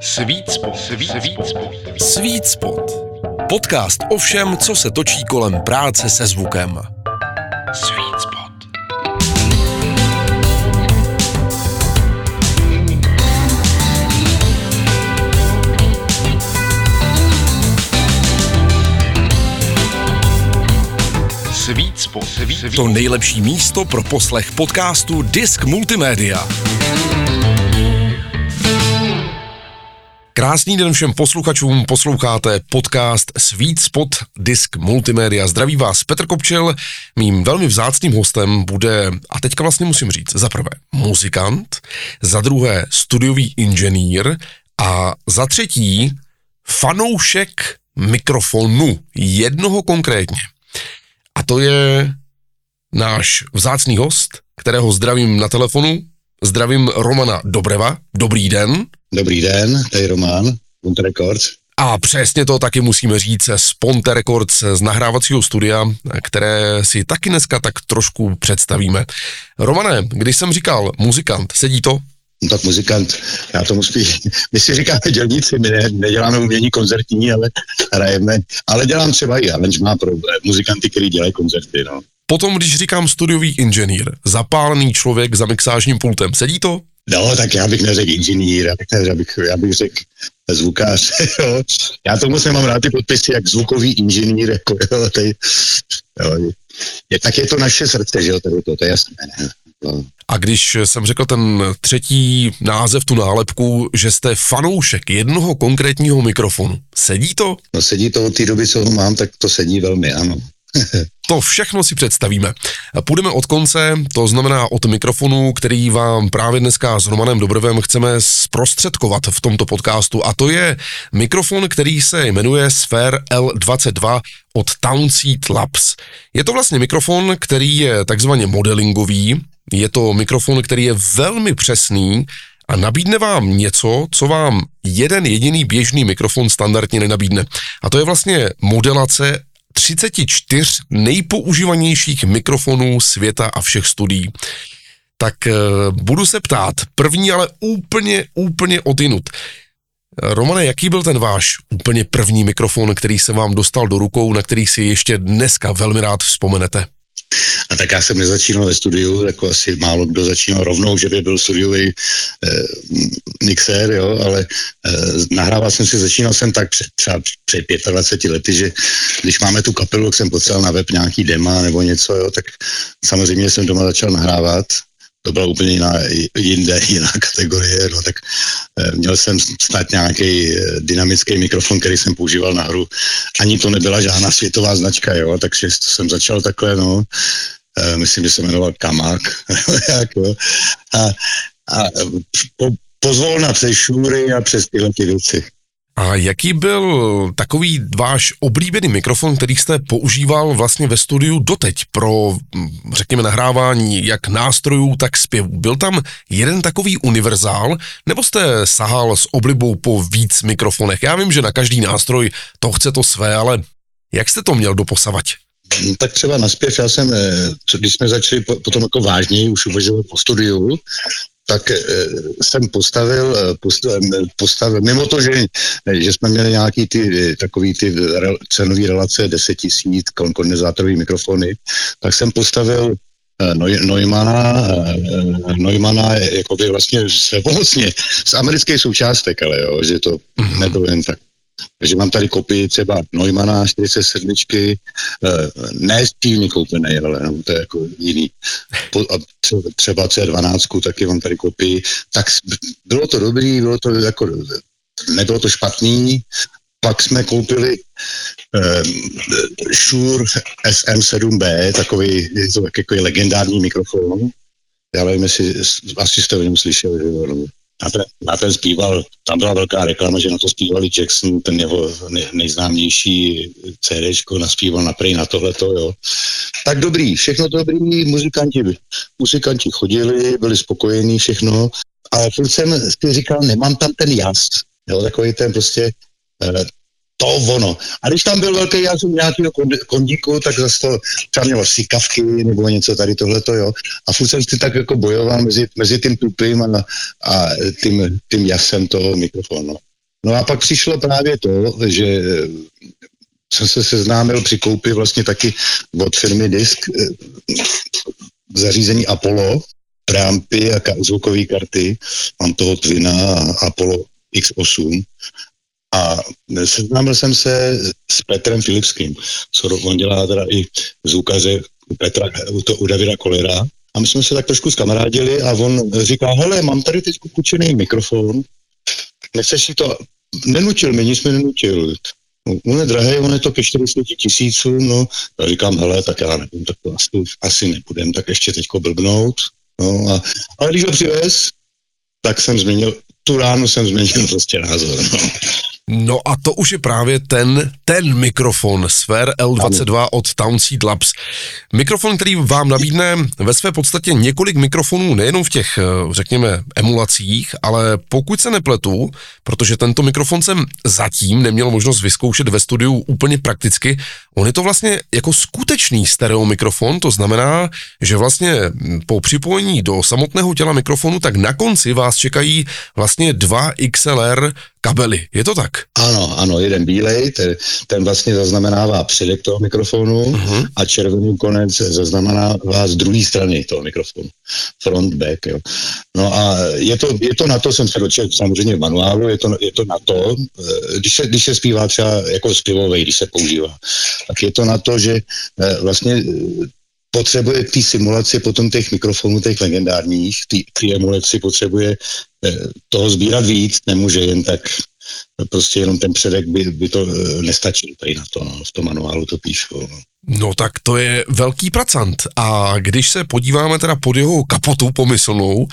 Sweet Spot. Sweet, Sweet Spot. Sweet Spot. Podcast o všem, co se točí kolem práce se zvukem. Sweet Spot. Sweet Spot. Sweet, Sweet. To nejlepší místo pro poslech podcastu Disk Multimédia. Krásný den všem posluchačům, posloucháte podcast Sweet Spot Disk Multimédia. Zdraví vás Petr Kopčel, mým velmi vzácným hostem bude, a teďka vlastně musím říct, za prvé muzikant, za druhé studiový inženýr a za třetí fanoušek mikrofonu, jednoho konkrétně. A to je náš vzácný host, kterého zdravím na telefonu. Zdravím Romana Dobreva. Dobrý den. Dobrý den, tady Roman, Punta Records. A přesně to taky musíme říct z Ponte Records z nahrávacího studia, které si taky dneska tak trošku představíme. Romane, když jsem říkal muzikant, sedí to? No tak muzikant, já tomu spíš, my si říkáme dělníci, my ne, neděláme umění koncertní, ale hrajeme, ale dělám třeba i aranžmá pro muzikanty, kteří dělají koncerty, no. Potom, když říkám studiový inženýr, zapálený člověk za mixážním pultem, sedí to? No, tak já bych neřekl inženýr, já bych, já bych, já bych řekl zvukář, jo. Já tomu se mám rád ty podpisy, jak zvukový inženýr, jako, jo, tady, jo. Je, tak je to naše srdce, že jo, tady to, to je jasné, ne? No. A když jsem řekl ten třetí název, tu nálepku, že jste fanoušek jednoho konkrétního mikrofonu, sedí to? No sedí to od té doby, co ho mám, tak to sedí velmi, ano. To všechno si představíme. Půjdeme od konce, to znamená od mikrofonu, který vám právě dneska s Romanem Dobrevem chceme zprostředkovat v tomto podcastu a to je mikrofon, který se jmenuje Sphere L22 od Townseed Labs. Je to vlastně mikrofon, který je takzvaně modelingový, je to mikrofon, který je velmi přesný a nabídne vám něco, co vám jeden jediný běžný mikrofon standardně nenabídne. A to je vlastně modelace 34 nejpoužívanějších mikrofonů světa a všech studií. Tak e, budu se ptát, první ale úplně, úplně odinut. Romane, jaký byl ten váš úplně první mikrofon, který se vám dostal do rukou, na který si ještě dneska velmi rád vzpomenete? A tak já jsem nezačínal ve studiu, jako asi málo kdo začínal rovnou, že by byl studiový eh, mixér, jo, ale eh, nahrával jsem si, začínal jsem tak před, třeba před 25 lety, že když máme tu kapelu, tak jsem potřeboval na web nějaký dema nebo něco, jo, tak samozřejmě jsem doma začal nahrávat to byla úplně jiná, jinde, jiná kategorie, no tak e, měl jsem snad nějaký e, dynamický mikrofon, který jsem používal na hru. Ani to nebyla žádná světová značka, jo, takže jsem začal takhle, no, e, myslím, že se jmenoval Kamak, jo, a, a po, pozvolna přes šůry a přes tyhle ty věci. A jaký byl takový váš oblíbený mikrofon, který jste používal vlastně ve studiu doteď pro, řekněme, nahrávání jak nástrojů, tak zpěvu? Byl tam jeden takový univerzál, nebo jste sahal s oblibou po víc mikrofonech? Já vím, že na každý nástroj to chce to své, ale jak jste to měl doposavať? tak třeba naspěv, já jsem, když jsme začali potom jako vážněji už uvažovat po studiu, tak e, jsem postavil, postavil, postavil, mimo to, že, že jsme měli nějaký ty takový ty re, cenový relace 10 tisíc kondenzátorový mikrofony, tak jsem postavil Neumana, Neumana jakoby vlastně svobodně z amerických součástek, ale jo, že to mm-hmm. nebylo jen tak takže mám tady kopii třeba Neumana 47, eh, ne stívně koupený, ale no, to je jako jiný. A třeba C12 taky mám tady kopii. Tak bylo to dobrý, bylo to jako, nebylo to špatný, pak jsme koupili um, Shure SM7B, takový, takový legendární mikrofon. Já nevím, jestli asi jste o něm slyšeli. Že? Na ten, na ten zpíval, tam byla velká reklama, že na to zpívali Jackson, ten jeho nejznámější CD, naspíval na prej na tohleto, jo. Tak dobrý, všechno dobrý, muzikanti, muzikanti chodili, byli spokojení, všechno, ale furt jsem si říkal, nemám tam ten jas, jo, takový ten prostě, eh, to ono. A když tam byl velký jsem nějakého kondíku, tak zase to třeba mělo sikavky nebo něco tady tohleto, jo. A furt jsem si tak jako bojoval mezi, mezi tím tupým a, a tím, tím jasem toho mikrofonu. No a pak přišlo právě to, že eh, jsem se seznámil při koupi vlastně taky od firmy Disk eh, zařízení Apollo, preampy a zvukové karty. Mám toho Twina a Apollo X8 a seznámil jsem se s Petrem Filipským, co on dělá teda i zvukaře u Petra, u, to, u Davida Kolera. A my jsme se tak trošku zkamarádili a on říká, hele, mám tady teď půjčený mikrofon, nechceš si to, nenutil mi, nic mi nenutil. On je drahý, on je to ke 40 tisícům, no. Já říkám, hele, tak já nevím, tak to asi, asi nebudem, tak ještě teďko blbnout. No, a, ale když ho přivez, tak jsem změnil, tu ránu jsem změnil prostě názor. No. No a to už je právě ten, ten mikrofon Sphere L22 od Townseed Labs. Mikrofon, který vám nabídne ve své podstatě několik mikrofonů, nejenom v těch, eh, řekněme, emulacích, ale pokud se nepletu, protože tento mikrofon jsem zatím neměl možnost vyzkoušet ve studiu úplně prakticky, on je to vlastně jako skutečný stereo mikrofon, to znamená, že vlastně po připojení do samotného těla mikrofonu, tak na konci vás čekají vlastně dva XLR kabely. Je to tak? Ano, ano, jeden bílej, ten, ten vlastně zaznamenává předek toho mikrofonu uh-huh. a červený konec zaznamenává z druhé strany toho mikrofonu. Front, back, jo. No a je to, je to na to, jsem se dočel samozřejmě v manuálu, je to, je to na to, eh, když se, když se zpívá třeba jako zpěvovej, když se používá, tak je to na to, že eh, vlastně eh, potřebuje k té simulaci potom těch mikrofonů, těch legendárních, té emulaci potřebuje toho sbírat víc, nemůže jen tak prostě jenom ten předek by, by to nestačil tady na to, no, v tom manuálu to píšu. No. No tak to je velký pracant. A když se podíváme teda pod jeho kapotu pomyslnou,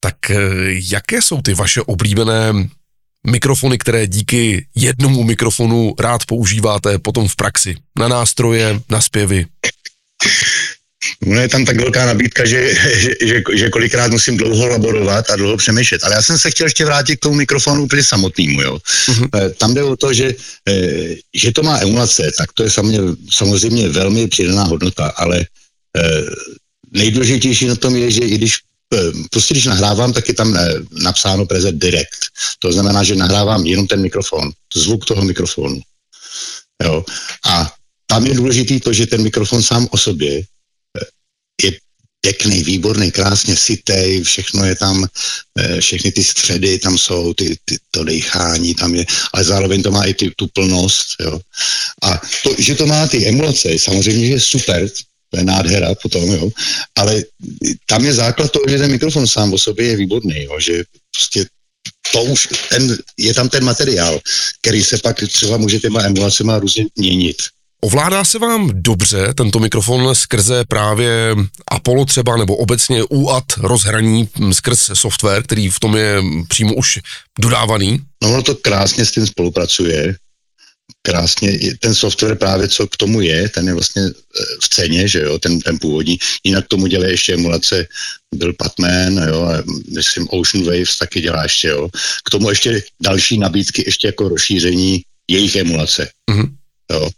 tak eh, jaké jsou ty vaše oblíbené mikrofony, které díky jednomu mikrofonu rád používáte potom v praxi? Na nástroje, na zpěvy? No je tam tak velká nabídka, že, že, že, že kolikrát musím dlouho laborovat a dlouho přemýšlet. Ale já jsem se chtěl ještě vrátit k tomu mikrofonu úplně samotnému. Jo. Uh-huh. Tam jde o to, že, eh, že to má emulace, tak to je samozřejmě, samozřejmě velmi přidaná hodnota, ale eh, nejdůležitější na tom je, že i když prostě když nahrávám, tak je tam napsáno preze direct. To znamená, že nahrávám jenom ten mikrofon, zvuk toho mikrofonu. Jo. A tam je důležitý to, že ten mikrofon sám o sobě je pěkný, výborný, krásně sitej, všechno je tam, eh, všechny ty středy tam jsou, ty, ty, to dechání tam je, ale zároveň to má i ty, tu plnost, jo. A to, že to má ty emulace, samozřejmě, že je super, to je nádhera potom, jo, ale tam je základ toho, že ten mikrofon sám o sobě je výborný, jo, že prostě to už, ten, je tam ten materiál, který se pak třeba může těma emulacema různě měnit. Ovládá se vám dobře tento mikrofon skrze právě Apollo třeba, nebo obecně UAT rozhraní skrz software, který v tom je přímo už dodávaný? No ono to krásně s tím spolupracuje. Krásně, ten software právě co k tomu je, ten je vlastně e, v ceně, že jo, ten, ten původní. Jinak tomu dělá ještě emulace, byl Patman, jo, a myslím Ocean Waves taky dělá ještě, jo. K tomu ještě další nabídky, ještě jako rozšíření jejich emulace. Mm-hmm. Jo.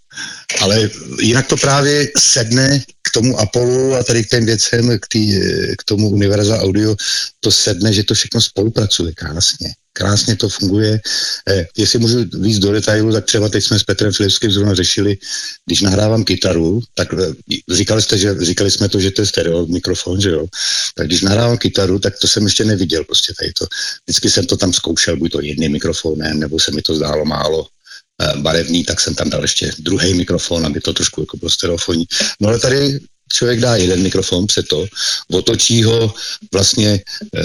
Ale jinak to právě sedne k tomu Apollo a tady k těm věcem, k, tý, k tomu Univerza Audio, to sedne, že to všechno spolupracuje krásně. Krásně to funguje. Eh, jestli můžu víc do detailu, tak třeba teď jsme s Petrem Filipským zrovna řešili, když nahrávám kytaru, tak eh, říkali, jste, že, říkali jsme to, že to je stereo mikrofon, že jo. Tak když nahrávám kytaru, tak to jsem ještě neviděl prostě tady to. Vždycky jsem to tam zkoušel, buď to jedným mikrofonem, nebo se mi to zdálo málo barevný, tak jsem tam dal ještě druhý mikrofon, aby to trošku jako bylo stereofonní. No ale tady člověk dá jeden mikrofon před to, otočí ho, vlastně eh,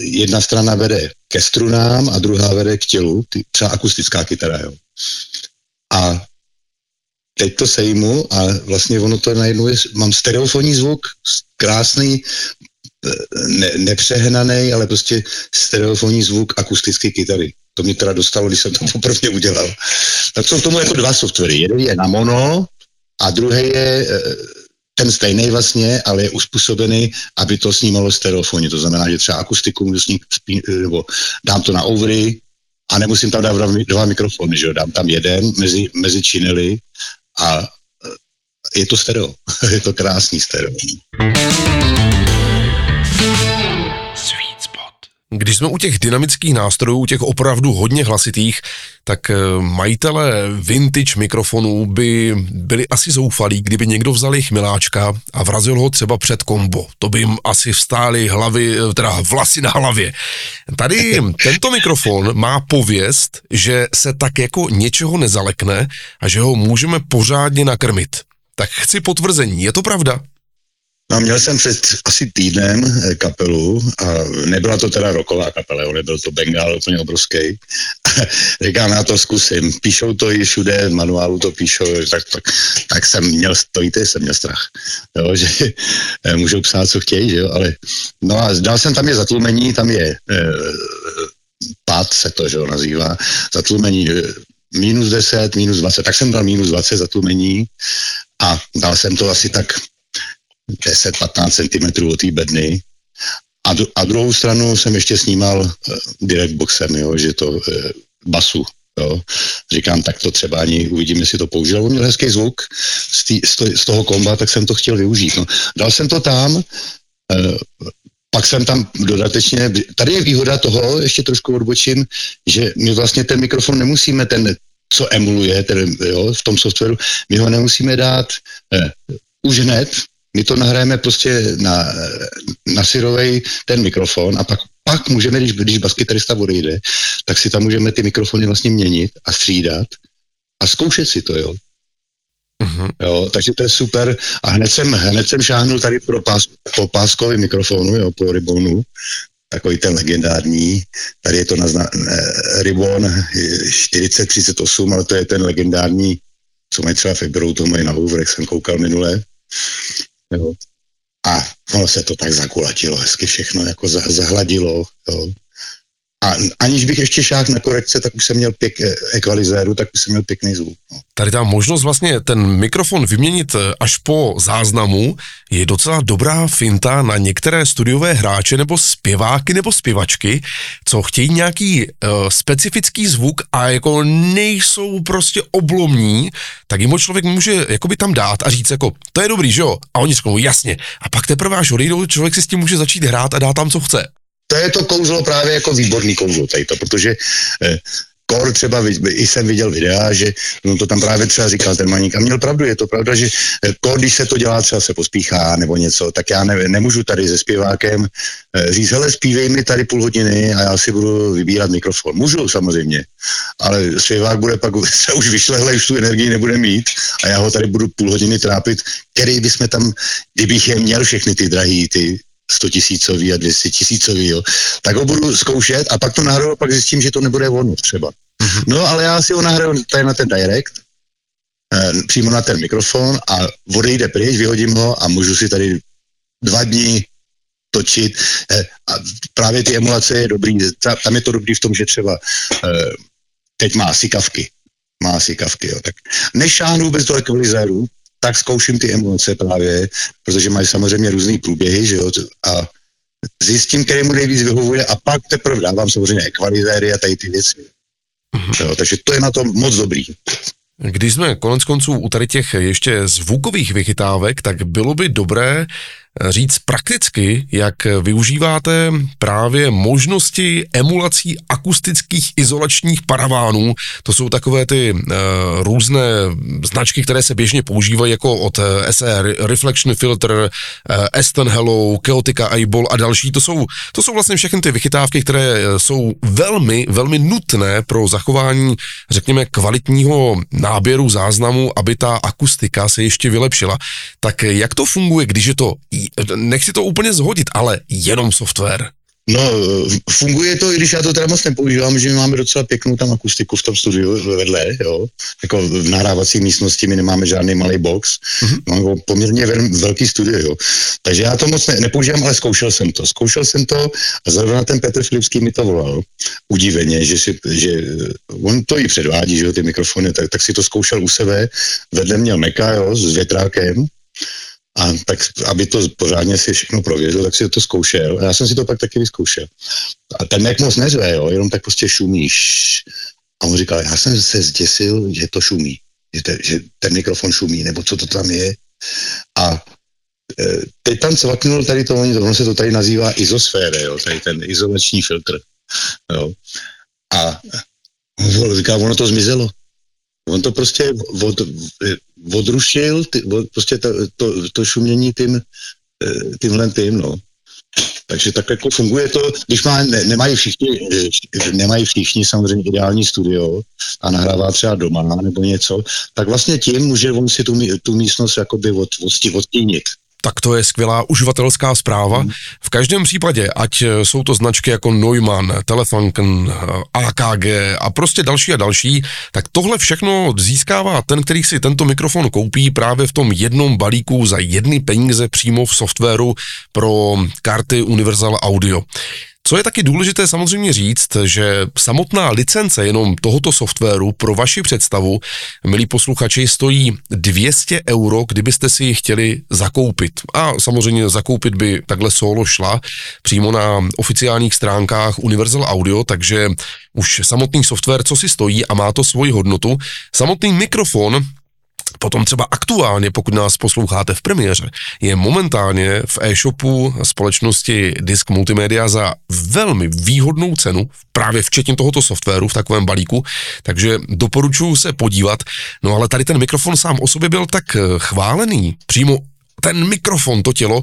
jedna strana vede ke strunám a druhá vede k tělu, ty, třeba akustická kytara, jo. A teď to sejmu a vlastně ono to najednou je, mám stereofonní zvuk, krásný, eh, ne, nepřehnaný, ale prostě stereofonní zvuk akustické kytary. To mě teda dostalo, když jsem to poprvé udělal. Tak jsou tomu jako dva softwary. Jeden je na mono a druhý je eh, ten stejný vlastně, ale je uspůsobený, aby to snímalo stereofoně. To znamená, že třeba akustiku můžu snít, nebo dám to na overy, a nemusím tam dát dva- dva mikrofony, že jo, dám tam jeden mezi, mezi činely a eh, je to stereo, je to krásný stereo. Když jsme u těch dynamických nástrojů, u těch opravdu hodně hlasitých, tak eh, majitele vintage mikrofonů by byli asi zoufalí, kdyby někdo vzal jejich miláčka a vrazil ho třeba před kombo. To by jim asi vstály hlavy, eh, teda vlasy na hlavě. Tady tento mikrofon má pověst, že se tak jako něčeho nezalekne a že ho můžeme pořádně nakrmit. Tak chci potvrzení, je to pravda? No, měl jsem před asi týdnem eh, kapelu a nebyla to teda roková kapela, jo, nebyl to Bengal úplně obrovský. Říkám, já to zkusím. Píšou to i všude, v manuálu to píšou, tak, tak, tak jsem měl, stojte, jsem měl strach, jo, že eh, můžou psát, co chtějí, že jo, ale no a dal jsem tam je zatlumení, tam je eh, pad se to, že jo, nazývá, zatlumení minus 10, minus 20, tak jsem dal minus 20 zatlumení a dal jsem to asi tak 10-15 cm od té bedny. A, dru- a druhou stranu jsem ještě snímal uh, direct boxem, jo, že to uh, basu. Jo. Říkám, tak to třeba ani uvidíme, jestli to použil. On měl hezký zvuk z, tý, z, to, z toho komba, tak jsem to chtěl využít. No. Dal jsem to tam, uh, pak jsem tam dodatečně, tady je výhoda toho, ještě trošku odbočím, že my vlastně ten mikrofon nemusíme, ten, co emuluje ten, jo, v tom softwaru, my ho nemusíme dát eh, už hned, my to nahrajeme prostě na, na syrovej ten mikrofon a pak, pak můžeme, když, když baskytarista odejde, tak si tam můžeme ty mikrofony vlastně měnit a střídat a zkoušet si to, jo. Mhm. Jo, takže to je super. A hned jsem, hned jsem šáhnul tady pro pás, po páskový mikrofonu, jo, po Ribonu, takový ten legendární. Tady je to na zna, eh, Ribon 4038, ale to je ten legendární, co mají třeba Fibro, to mají na jak jsem koukal minule. Jo. A ono se to tak zakulatilo, hezky všechno jako za, zahladilo. Jo. A aniž bych ještě šáhl na korekce, tak už jsem měl pěk, eh, ekvalizéru, tak už jsem měl pěkný zvuk. No. Tady ta možnost vlastně ten mikrofon vyměnit eh, až po záznamu je docela dobrá finta na některé studiové hráče nebo zpěváky nebo zpěvačky, co chtějí nějaký uh, specifický zvuk a jako nejsou prostě oblomní, tak jim ho člověk může jakoby tam dát a říct jako, to je dobrý, že jo? A oni řeknou, jasně. A pak teprve až odejdou, člověk si s tím může začít hrát a dá tam, co chce. To je to kouzlo právě jako výborný kouzlo tady to, protože eh, Kor třeba, i jsem viděl videa, že on to tam právě třeba říkal ten maník a měl pravdu, je to pravda, že eh, Kor, když se to dělá, třeba se pospíchá nebo něco, tak já ne, nemůžu tady se zpěvákem eh, říct, hele, zpívej mi tady půl hodiny a já si budu vybírat mikrofon. Můžu samozřejmě, ale zpěvák bude pak se už vyšlehle, už tu energii nebude mít a já ho tady budu půl hodiny trápit, který bychom tam, kdybych je měl všechny ty drahý, ty 100 tisícový a 200 tisícový, jo, tak ho budu zkoušet a pak to nahraju a pak zjistím, že to nebude ono třeba. No, ale já si ho nahraju tady na ten direct, eh, přímo na ten mikrofon a odejde pryč, vyhodím ho a můžu si tady dva dní točit. Eh, a právě ty emulace je dobrý, ta- tam je to dobrý v tom, že třeba eh, teď má sikavky, má sikavky, jo, tak než šáhnu vůbec do ekvalizéru, tak zkouším ty emoce právě, protože mají samozřejmě různý průběhy, že jo, a zjistím, který mu nejvíc vyhovuje a pak teprve dávám samozřejmě ekvalizéry a tady ty věci. Jo, takže to je na tom moc dobrý. Když jsme konec konců u tady těch ještě zvukových vychytávek, tak bylo by dobré říct prakticky, jak využíváte právě možnosti emulací akustických izolačních paravánů. To jsou takové ty uh, různé značky, které se běžně používají jako od eh, SE Reflection Filter, uh, Aston Hello, Chaotica Eyeball a další. To jsou, to jsou vlastně všechny ty vychytávky, které jsou velmi, velmi nutné pro zachování, řekněme, kvalitního náběru záznamu, aby ta akustika se ještě vylepšila. Tak jak to funguje, když je to, nechci to úplně zhodit, ale jenom software? No, funguje to, i když já to teda moc nepoužívám, že my máme docela pěknou tam akustiku v tom studiu vedle, jo. Jako v nahrávací místnosti my nemáme žádný malý box, mm-hmm. máme poměrně vel, velký studio, jo. Takže já to moc ne, nepoužívám, ale zkoušel jsem to. Zkoušel jsem to a zrovna ten Petr Filipský mi to volal. Udiveně, že, si, že eh, on to i předvádí, že jo, ty mikrofony, tak, tak si to zkoušel u sebe. Vedle měl Meka, jo, s větrákem A tak, aby to pořádně si všechno prověřil, tak si to zkoušel. A já jsem si to pak taky vyzkoušel. A ten Mac moc neřve, jo, jenom tak prostě šumíš. A on říkal, já jsem se zděsil, že to šumí. Že, te, že ten mikrofon šumí, nebo co to tam je. A e, teď tam cvaknul tady to, ono se to tady nazývá izosféra, jo, tady ten izolační filtr. Jo. A on říká, ono to zmizelo. On to prostě od, odrušil, ty, od, prostě to, to, to šumění tím, eh, tímhle tím, no. Takže tak jako funguje to, když má, ne, nemají všichni, eh, nemají všichni samozřejmě ideální studio a nahrává třeba doma nebo něco, tak vlastně tím může on si tu, tu místnost jakoby od, od, odtínit tak to je skvělá uživatelská zpráva. Hmm. V každém případě, ať jsou to značky jako Neumann, Telefunken, AKG a prostě další a další, tak tohle všechno získává ten, který si tento mikrofon koupí právě v tom jednom balíku za jedny peníze přímo v softwaru pro karty Universal Audio. Co je taky důležité samozřejmě říct, že samotná licence jenom tohoto softwaru pro vaši představu, milí posluchači, stojí 200 euro, kdybyste si ji chtěli zakoupit. A samozřejmě zakoupit by takhle solo šla přímo na oficiálních stránkách Universal Audio, takže už samotný software, co si stojí a má to svoji hodnotu. Samotný mikrofon Potom třeba aktuálně, pokud nás posloucháte v premiéře, je momentálně v e-shopu společnosti Disk Multimedia za velmi výhodnou cenu, právě včetně tohoto softwaru v takovém balíku, takže doporučuji se podívat. No ale tady ten mikrofon sám o sobě byl tak chválený, přímo ten mikrofon, to tělo,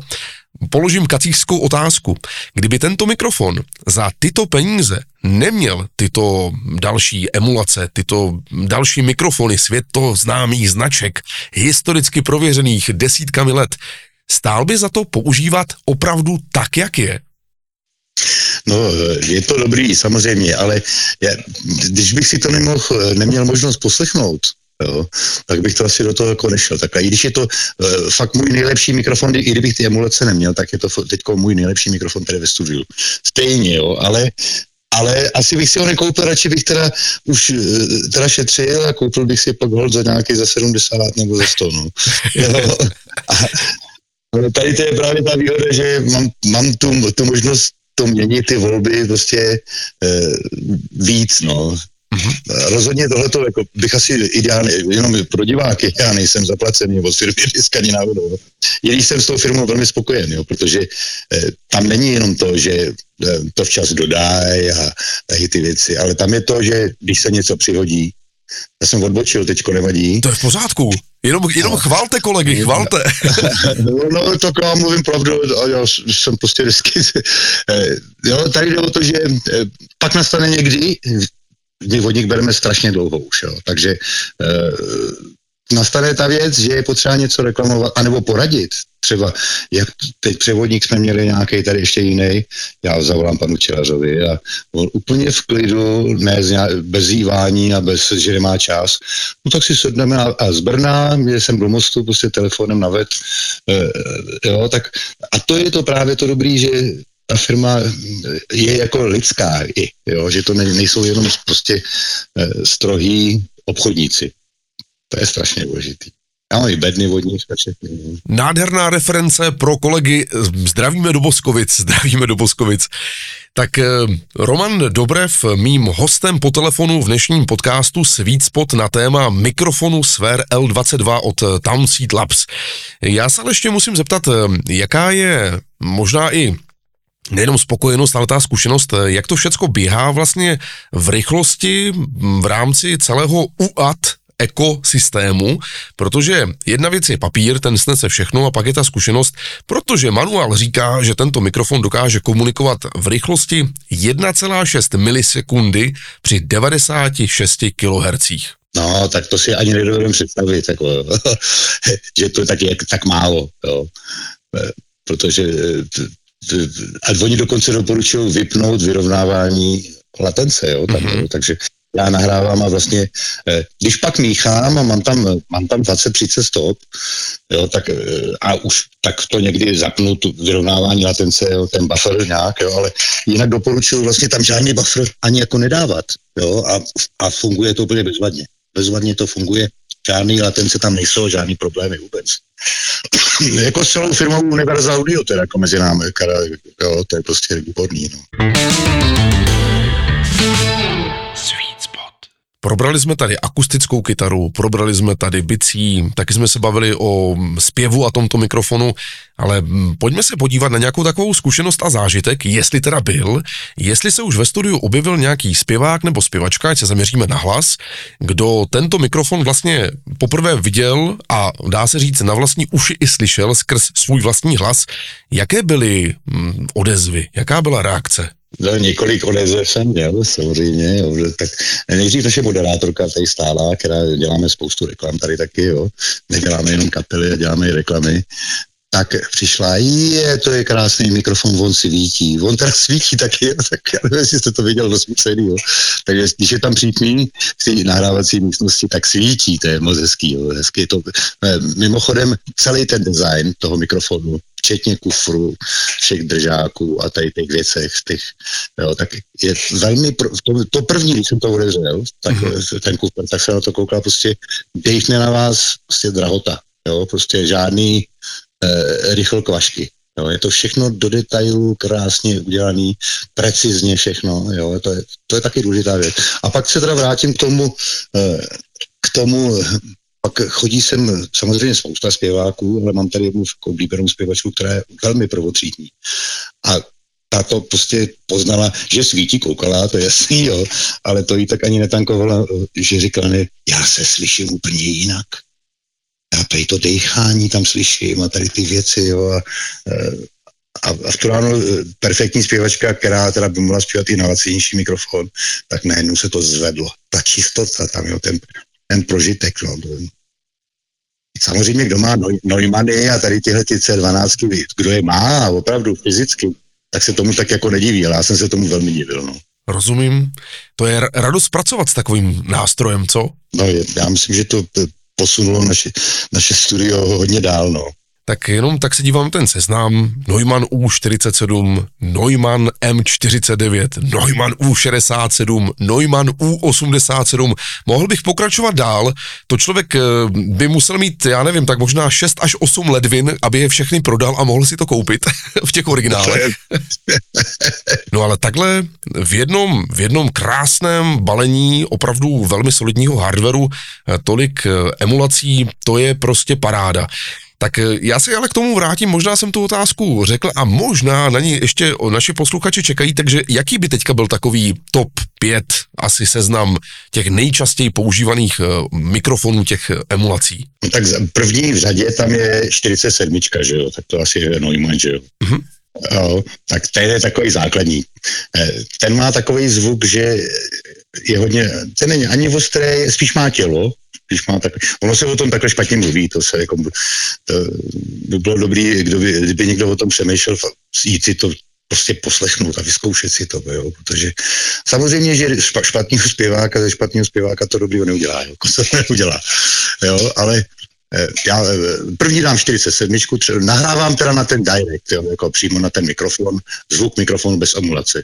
položím kacířskou otázku. Kdyby tento mikrofon za tyto peníze neměl tyto další emulace, tyto další mikrofony světoznámých značek, historicky prověřených desítkami let, stál by za to používat opravdu tak, jak je? No, je to dobrý, samozřejmě, ale já, když bych si to nemohl, neměl možnost poslechnout, jo, tak bych to asi do toho jako nešel. Tak a i když je to uh, fakt můj nejlepší mikrofon, i kdybych ty emulace neměl, tak je to teď můj nejlepší mikrofon tady ve studiu. Stejně, jo, ale ale asi bych si ho nekoupil, radši bych teda už eh, teda šetřil a koupil bych si pak hold za nějaký za 70 nebo za 100, no. Jo. A, tady to je právě ta výhoda, že mám, mám tu, tu možnost to měnit ty volby prostě e, víc, no. Mm-hmm. Rozhodně tohleto jako bych asi ideálně, jenom pro diváky, já nejsem zaplacený od firmy Diskani náhodou. Když jsem s tou firmou velmi spokojen, jo, protože eh, tam není jenom to, že eh, to včas dodají a, a ty věci, ale tam je to, že když se něco přihodí, já jsem odbočil, teďko nevadí. To je v pořádku. Jenom, jenom no. chvalte kolegy, chvalte. no, no, to já mluvím pravdu a já jsem prostě vždycky... Eh, jo, tady jde o to, že eh, pak nastane někdy, kdy od nich bereme strašně dlouho už, jo. Takže e, nastane ta věc, že je potřeba něco reklamovat, anebo poradit. Třeba, jak teď převodník jsme měli nějaký tady ještě jiný, já zavolám panu Čelařovi a on úplně v klidu, ne bez zývání a bez, že nemá čas, no tak si sedneme a, a z Brna, kde jsem do mostu, prostě telefonem na vet, e, jo, tak a to je to právě to dobrý, že ta firma je jako lidská, i, jo, že to ne, nejsou jenom prostě e, strohý obchodníci. To je strašně důležitý. Ano, i bedny vodní všechny. Nádherná reference pro kolegy. Zdravíme do Boskovic, zdravíme do Boskovic. Tak eh, Roman Dobrev, mým hostem po telefonu v dnešním podcastu Sweet Spot na téma mikrofonu Sfér L22 od Townseed Labs. Já se ale ještě musím zeptat, eh, jaká je možná i nejenom spokojenost, ale ta zkušenost, jak to všecko běhá vlastně v rychlosti v rámci celého UAT ekosystému, protože jedna věc je papír, ten snese všechno a pak je ta zkušenost, protože manuál říká, že tento mikrofon dokáže komunikovat v rychlosti 1,6 milisekundy při 96 kHz. No, tak to si ani nedovedem představit, jako, že to tak je tak málo, jo. E, protože a oni dokonce doporučují vypnout vyrovnávání latence, jo, tam, mm-hmm. takže já nahrávám a vlastně, eh, když pak míchám a mám tam, mám tam 20-30 stop, jo, tak eh, a už tak to někdy zapnu tu vyrovnávání latence, jo, ten buffer nějak, jo, ale jinak doporučuji vlastně tam žádný buffer ani jako nedávat, jo, a, a funguje to úplně bezvadně. Bezvadně to funguje, žádný latence tam nejsou, žádný problémy vůbec. Jako s celou firmou Universal Audio, teda jako mezi námi, kada, jo, to je prostě výborný, no. Probrali jsme tady akustickou kytaru, probrali jsme tady bicí, taky jsme se bavili o zpěvu a tomto mikrofonu, ale pojďme se podívat na nějakou takovou zkušenost a zážitek, jestli teda byl, jestli se už ve studiu objevil nějaký zpěvák nebo zpěvačka, ať se zaměříme na hlas, kdo tento mikrofon vlastně poprvé viděl a dá se říct na vlastní uši i slyšel skrz svůj vlastní hlas. Jaké byly odezvy, jaká byla reakce? No, několik odezev jsem měl, samozřejmě, jo, že, tak nejdřív naše moderátorka tady stála, která děláme spoustu reklam tady taky, jo, neděláme jenom kapely, děláme i reklamy, tak přišla, je, to je krásný mikrofon, on si vítí. On teda svítí taky, jo, tak já nevím, jestli jste to viděl do jo. Takže když je tam přítmí v té nahrávací místnosti, tak svítí, to je moc hezký, jo. hezký to. Eh, mimochodem, celý ten design toho mikrofonu, včetně kufru, všech držáků a tady těch věcech, těch, jo, tak je velmi, pro, to, to první, když jsem to odevřel, tak mm-hmm. ten kufr, tak se na to koukal, prostě dejchne na vás prostě drahota, jo, prostě žádný rychl kvašky. Jo, je to všechno do detailů krásně udělaný, precizně všechno, jo, to je, to je taky důležitá věc. A pak se teda vrátím k tomu, e, k tomu pak chodí sem samozřejmě spousta zpěváků, ale mám tady jednu oblíbenou zpěvačku, která je velmi prvotřídní. A ta to prostě poznala, že svítí, koukala, to je jasný, jo, ale to jí tak ani netankovala, že říkala, ne, já se slyším úplně jinak. Tady to dechání tam slyším a tady ty věci, jo, a, a, a v tu ráno perfektní zpěvačka, která teda by mohla zpívat i na lacinější mikrofon, tak najednou se to zvedlo. Ta čistota tam, jo, ten, ten prožitek. No. Samozřejmě, kdo má Neumanny a tady tyhle ty C12, kdo je má opravdu fyzicky, tak se tomu tak jako nediví, ale já jsem se tomu velmi divil. No. Rozumím. To je radost pracovat s takovým nástrojem, co? No, já myslím, že to posunulo naše, naše studio hodně dál, no tak jenom tak se dívám ten seznam, Neumann U47, Neumann M49, Neumann U67, Neumann U87, mohl bych pokračovat dál, to člověk eh, by musel mít, já nevím, tak možná 6 až 8 ledvin, aby je všechny prodal a mohl si to koupit v těch originálech. no ale takhle v jednom, v jednom krásném balení opravdu velmi solidního hardwareu eh, tolik eh, emulací, to je prostě paráda. Tak eh, já se ale k tomu vrátím, možná jsem tu otázku řekl a možná na ní ještě naši posluchači čekají, takže jaký by teďka byl takový top 5 asi seznam těch nejčastěji používaných eh, mikrofonů těch emulací? No tak první v řadě tam je 47, že jo, tak to asi je Neumann, že jo. Mm-hmm. Jo, tak ten je takový základní. Eh, ten má takový zvuk, že je hodně, ten není ani ostrý, spíš má tělo, když má tak, ono se o tom takhle špatně mluví, to se jako, to by bylo dobrý, kdo by, kdyby někdo o tom přemýšlel, jít si to prostě poslechnout a vyzkoušet si to, jo, protože samozřejmě, že špatného zpěváka ze špatného zpěváka to dobrýho neudělá, jo, to se neudělá, jo, ale eh, já eh, první dám 47, třeba, nahrávám teda na ten direct, jo, jako přímo na ten mikrofon, zvuk mikrofonu bez emulace.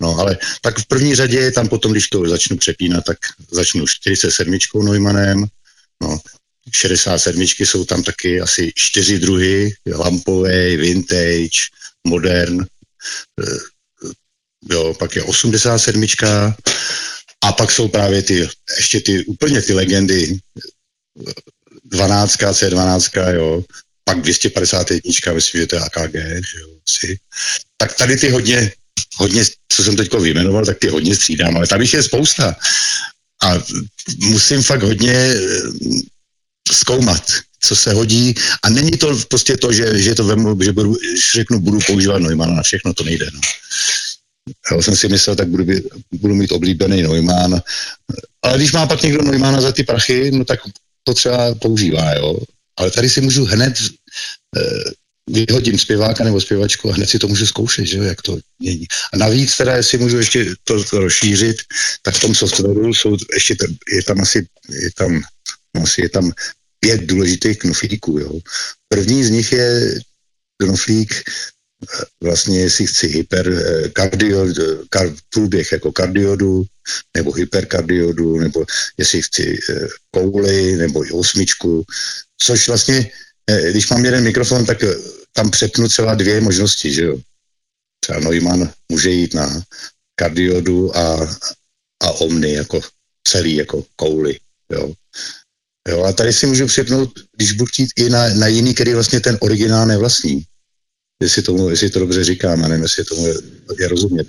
No ale tak v první řadě tam potom, když to začnu přepínat, tak začnu 47 Neumannem, no, 67 jsou tam taky asi čtyři druhy, lampové, vintage, modern, eh, jo, pak je 87 a pak jsou právě ty, ještě ty úplně ty legendy, 12, C12, jo, pak 251, myslím, že to je AKG, že jo, si. Tak tady ty hodně hodně, co jsem teď vyjmenoval, tak ty hodně střídám, ale tam je spousta. A musím fakt hodně eh, zkoumat, co se hodí. A není to prostě to, že, že to vemu, že budu, řeknu, budu používat Neumann na všechno, to nejde. No. Já jsem si myslel, tak budu, budu mít oblíbený Neumann. Ale když má pak někdo Neumanna za ty prachy, no tak to třeba používá, jo. Ale tady si můžu hned eh, vyhodím zpěváka nebo zpěvačku a hned si to můžu zkoušet, že jak to mění. A navíc teda, jestli můžu ještě to, to rozšířit, tak v tom softwaru jsou ještě, tam, je tam asi, je tam, no asi je tam pět důležitých knoflíků, jo. První z nich je knoflík, eh, vlastně jestli chci hyper, eh, kardio, kar, průběh jako kardiodu, nebo hyperkardiodu, nebo jestli chci eh, kouly, nebo i osmičku, což vlastně eh, když mám jeden mikrofon, tak eh, tam přepnu třeba dvě možnosti, že jo. Třeba Neumann může jít na kardiodu a, a omny jako celý, jako kouly, jo. Jo, a tady si můžu přepnout, když budu chtít i na, na jiný, který vlastně ten originál nevlastní. Jestli, tomu, jestli to dobře říkám, a nevím, jestli tomu je, je rozumět.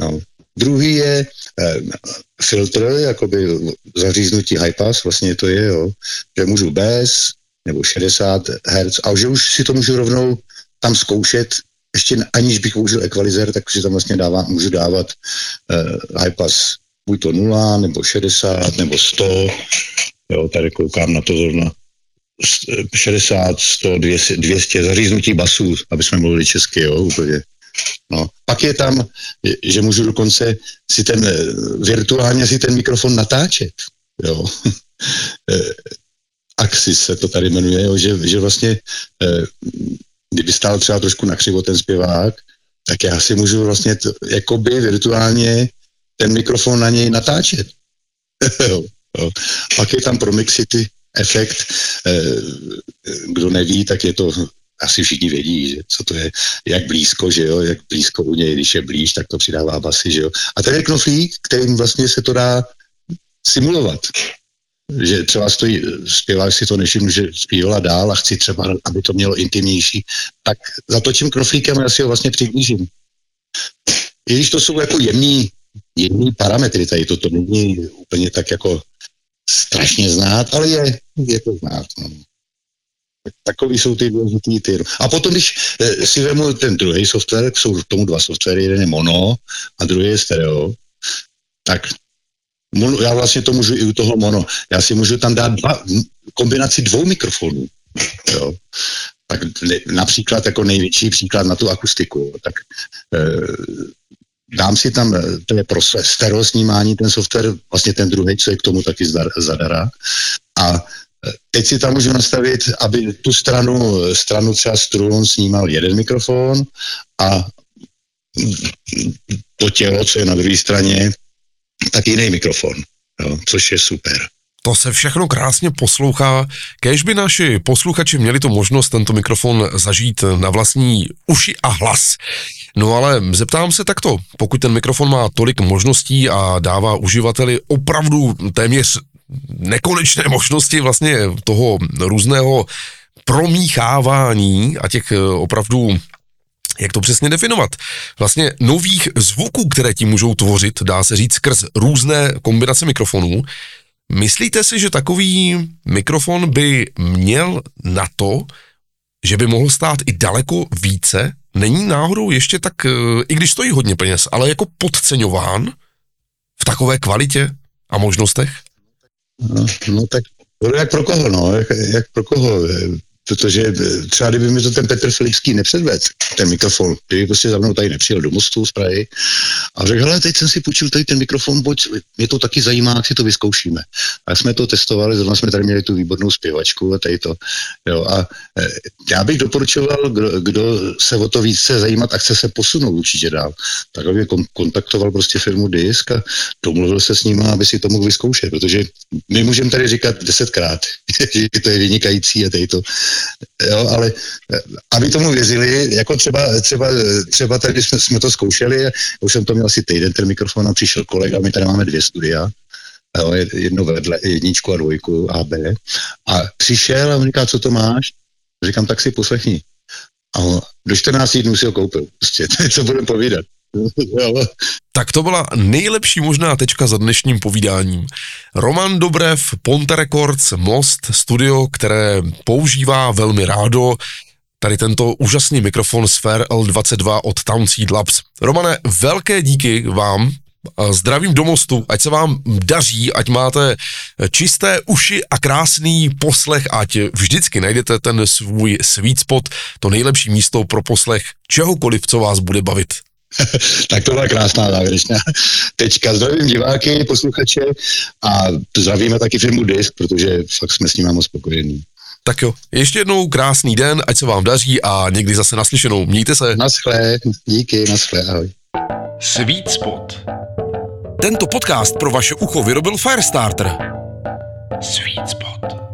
No. Druhý je eh, filtr, jakoby zaříznutí high pass, vlastně to je, jo, že můžu bez nebo 60 Hz a že už si to můžu rovnou tam zkoušet, ještě aniž bych použil equalizer, tak si tam vlastně dává, můžu dávat eh, high pass buď to 0, nebo 60, nebo 100, jo, tady koukám na to zrovna, 60, 100, 200, 200 zaříznutí basů, aby jsme mluvili česky, jo, úplně. No. Pak je tam, že můžu dokonce si ten, eh, virtuálně si ten mikrofon natáčet, jo. Eh, Axis se to tady jmenuje, jo, že, že vlastně, eh, kdyby stál třeba trošku na křivo ten zpěvák, tak já si můžu vlastně to, jakoby virtuálně ten mikrofon na něj natáčet. Pak je tam pro Mixity efekt, kdo neví, tak je to asi všichni vědí, že co to je, jak blízko, že jo, jak blízko u něj, když je blíž, tak to přidává basy, že jo. A ten je knoflík, kterým vlastně se to dá simulovat. Že třeba stojí, zpěvák si to nevšiml, že zpívala dál a chci třeba, aby to mělo intimnější, tak zatočím knoflíkem a já si ho vlastně přiblížím. I když to jsou jako jemný, jemný parametry, tady to, to není úplně tak jako strašně znát, ale je, je to znát. No. Takový jsou ty důležitý ty. A potom, když eh, si vemu ten druhý software, jsou k tomu dva softwary, jeden je mono a druhý je stereo, tak já vlastně to můžu i u toho mono. Já si můžu tam dát dva, kombinaci dvou mikrofonů. Jo. Tak například jako největší příklad na tu akustiku. Tak e, dám si tam, eh, to je pro stereo snímání, ten software, vlastně ten druhý, co je k tomu taky zadara. A Teď si tam můžu nastavit, aby tu stranu, stranu třeba strun snímal jeden mikrofon a to tělo, co je na druhé straně, tak jiný mikrofon, jo, což je super. To se všechno krásně poslouchá. Kež by naši posluchači měli tu možnost tento mikrofon zažít na vlastní uši a hlas. No ale zeptám se takto, pokud ten mikrofon má tolik možností a dává uživateli opravdu téměř nekonečné možnosti vlastně toho různého promíchávání a těch eh, opravdu jak to přesně definovat? Vlastně nových zvuků, které ti můžou tvořit, dá se říct, skrz různé kombinace mikrofonů. Myslíte si, že takový mikrofon by měl na to, že by mohl stát i daleko více? Není náhodou ještě tak, eh, i když stojí hodně peněz, ale jako podceňován v takové kvalitě a možnostech? No, no tak jak pro koho, no, jak, jak pro koho protože eh, třeba kdyby mi to ten Petr Felixský nepředvedl, ten mikrofon, kdyby prostě za mnou tady nepřijel do mostu z Prahy a řekl, hele, teď jsem si půjčil tady ten mikrofon, pojď, mě to taky zajímá, jak si to vyzkoušíme. A jsme to testovali, zrovna jsme tady měli tu výbornou zpěvačku a tady to. Jo, a eh, já bych doporučoval, kdo, kdo se o to víc chce zajímat a chce se posunout určitě dál, tak aby kontaktoval prostě firmu Disk a domluvil se s ním, aby si to mohl vyzkoušet, protože my můžeme tady říkat desetkrát, že to je vynikající a tady to, jo, ale eh, aby tomu věřili, jako třeba, třeba, třeba tady jsme, jsme to zkoušeli, už jsem to měl asi týden, ten mikrofon a přišel kolega, my tady máme dvě studia, jo, jedno vedle, jedničku a dvojku A, B. A přišel a on říká, co to máš? Říkám, tak si poslechni. A do 14 dnů si ho koupil. Prostě, co budeme povídat. Tak to byla nejlepší možná tečka za dnešním povídáním. Roman Dobrev, Ponte Records, Most, studio, které používá velmi rádo tady tento úžasný mikrofon Sphere L22 od Townseed Labs. Romane, velké díky vám, zdravím do mostu, ať se vám daří, ať máte čisté uši a krásný poslech, ať vždycky najdete ten svůj sweet spot, to nejlepší místo pro poslech čehokoliv, co vás bude bavit. tak to byla krásná závěrečná tečka. Zdravím diváky, posluchače a zdravíme taky firmu Disk, protože fakt jsme s ním moc spokojení. Tak jo, ještě jednou krásný den, ať se vám daří a někdy zase naslyšenou. Mějte se. Naschle, díky, naschle, ahoj. Sweet Spot. Tento podcast pro vaše ucho vyrobil Firestarter. Sweet Spot.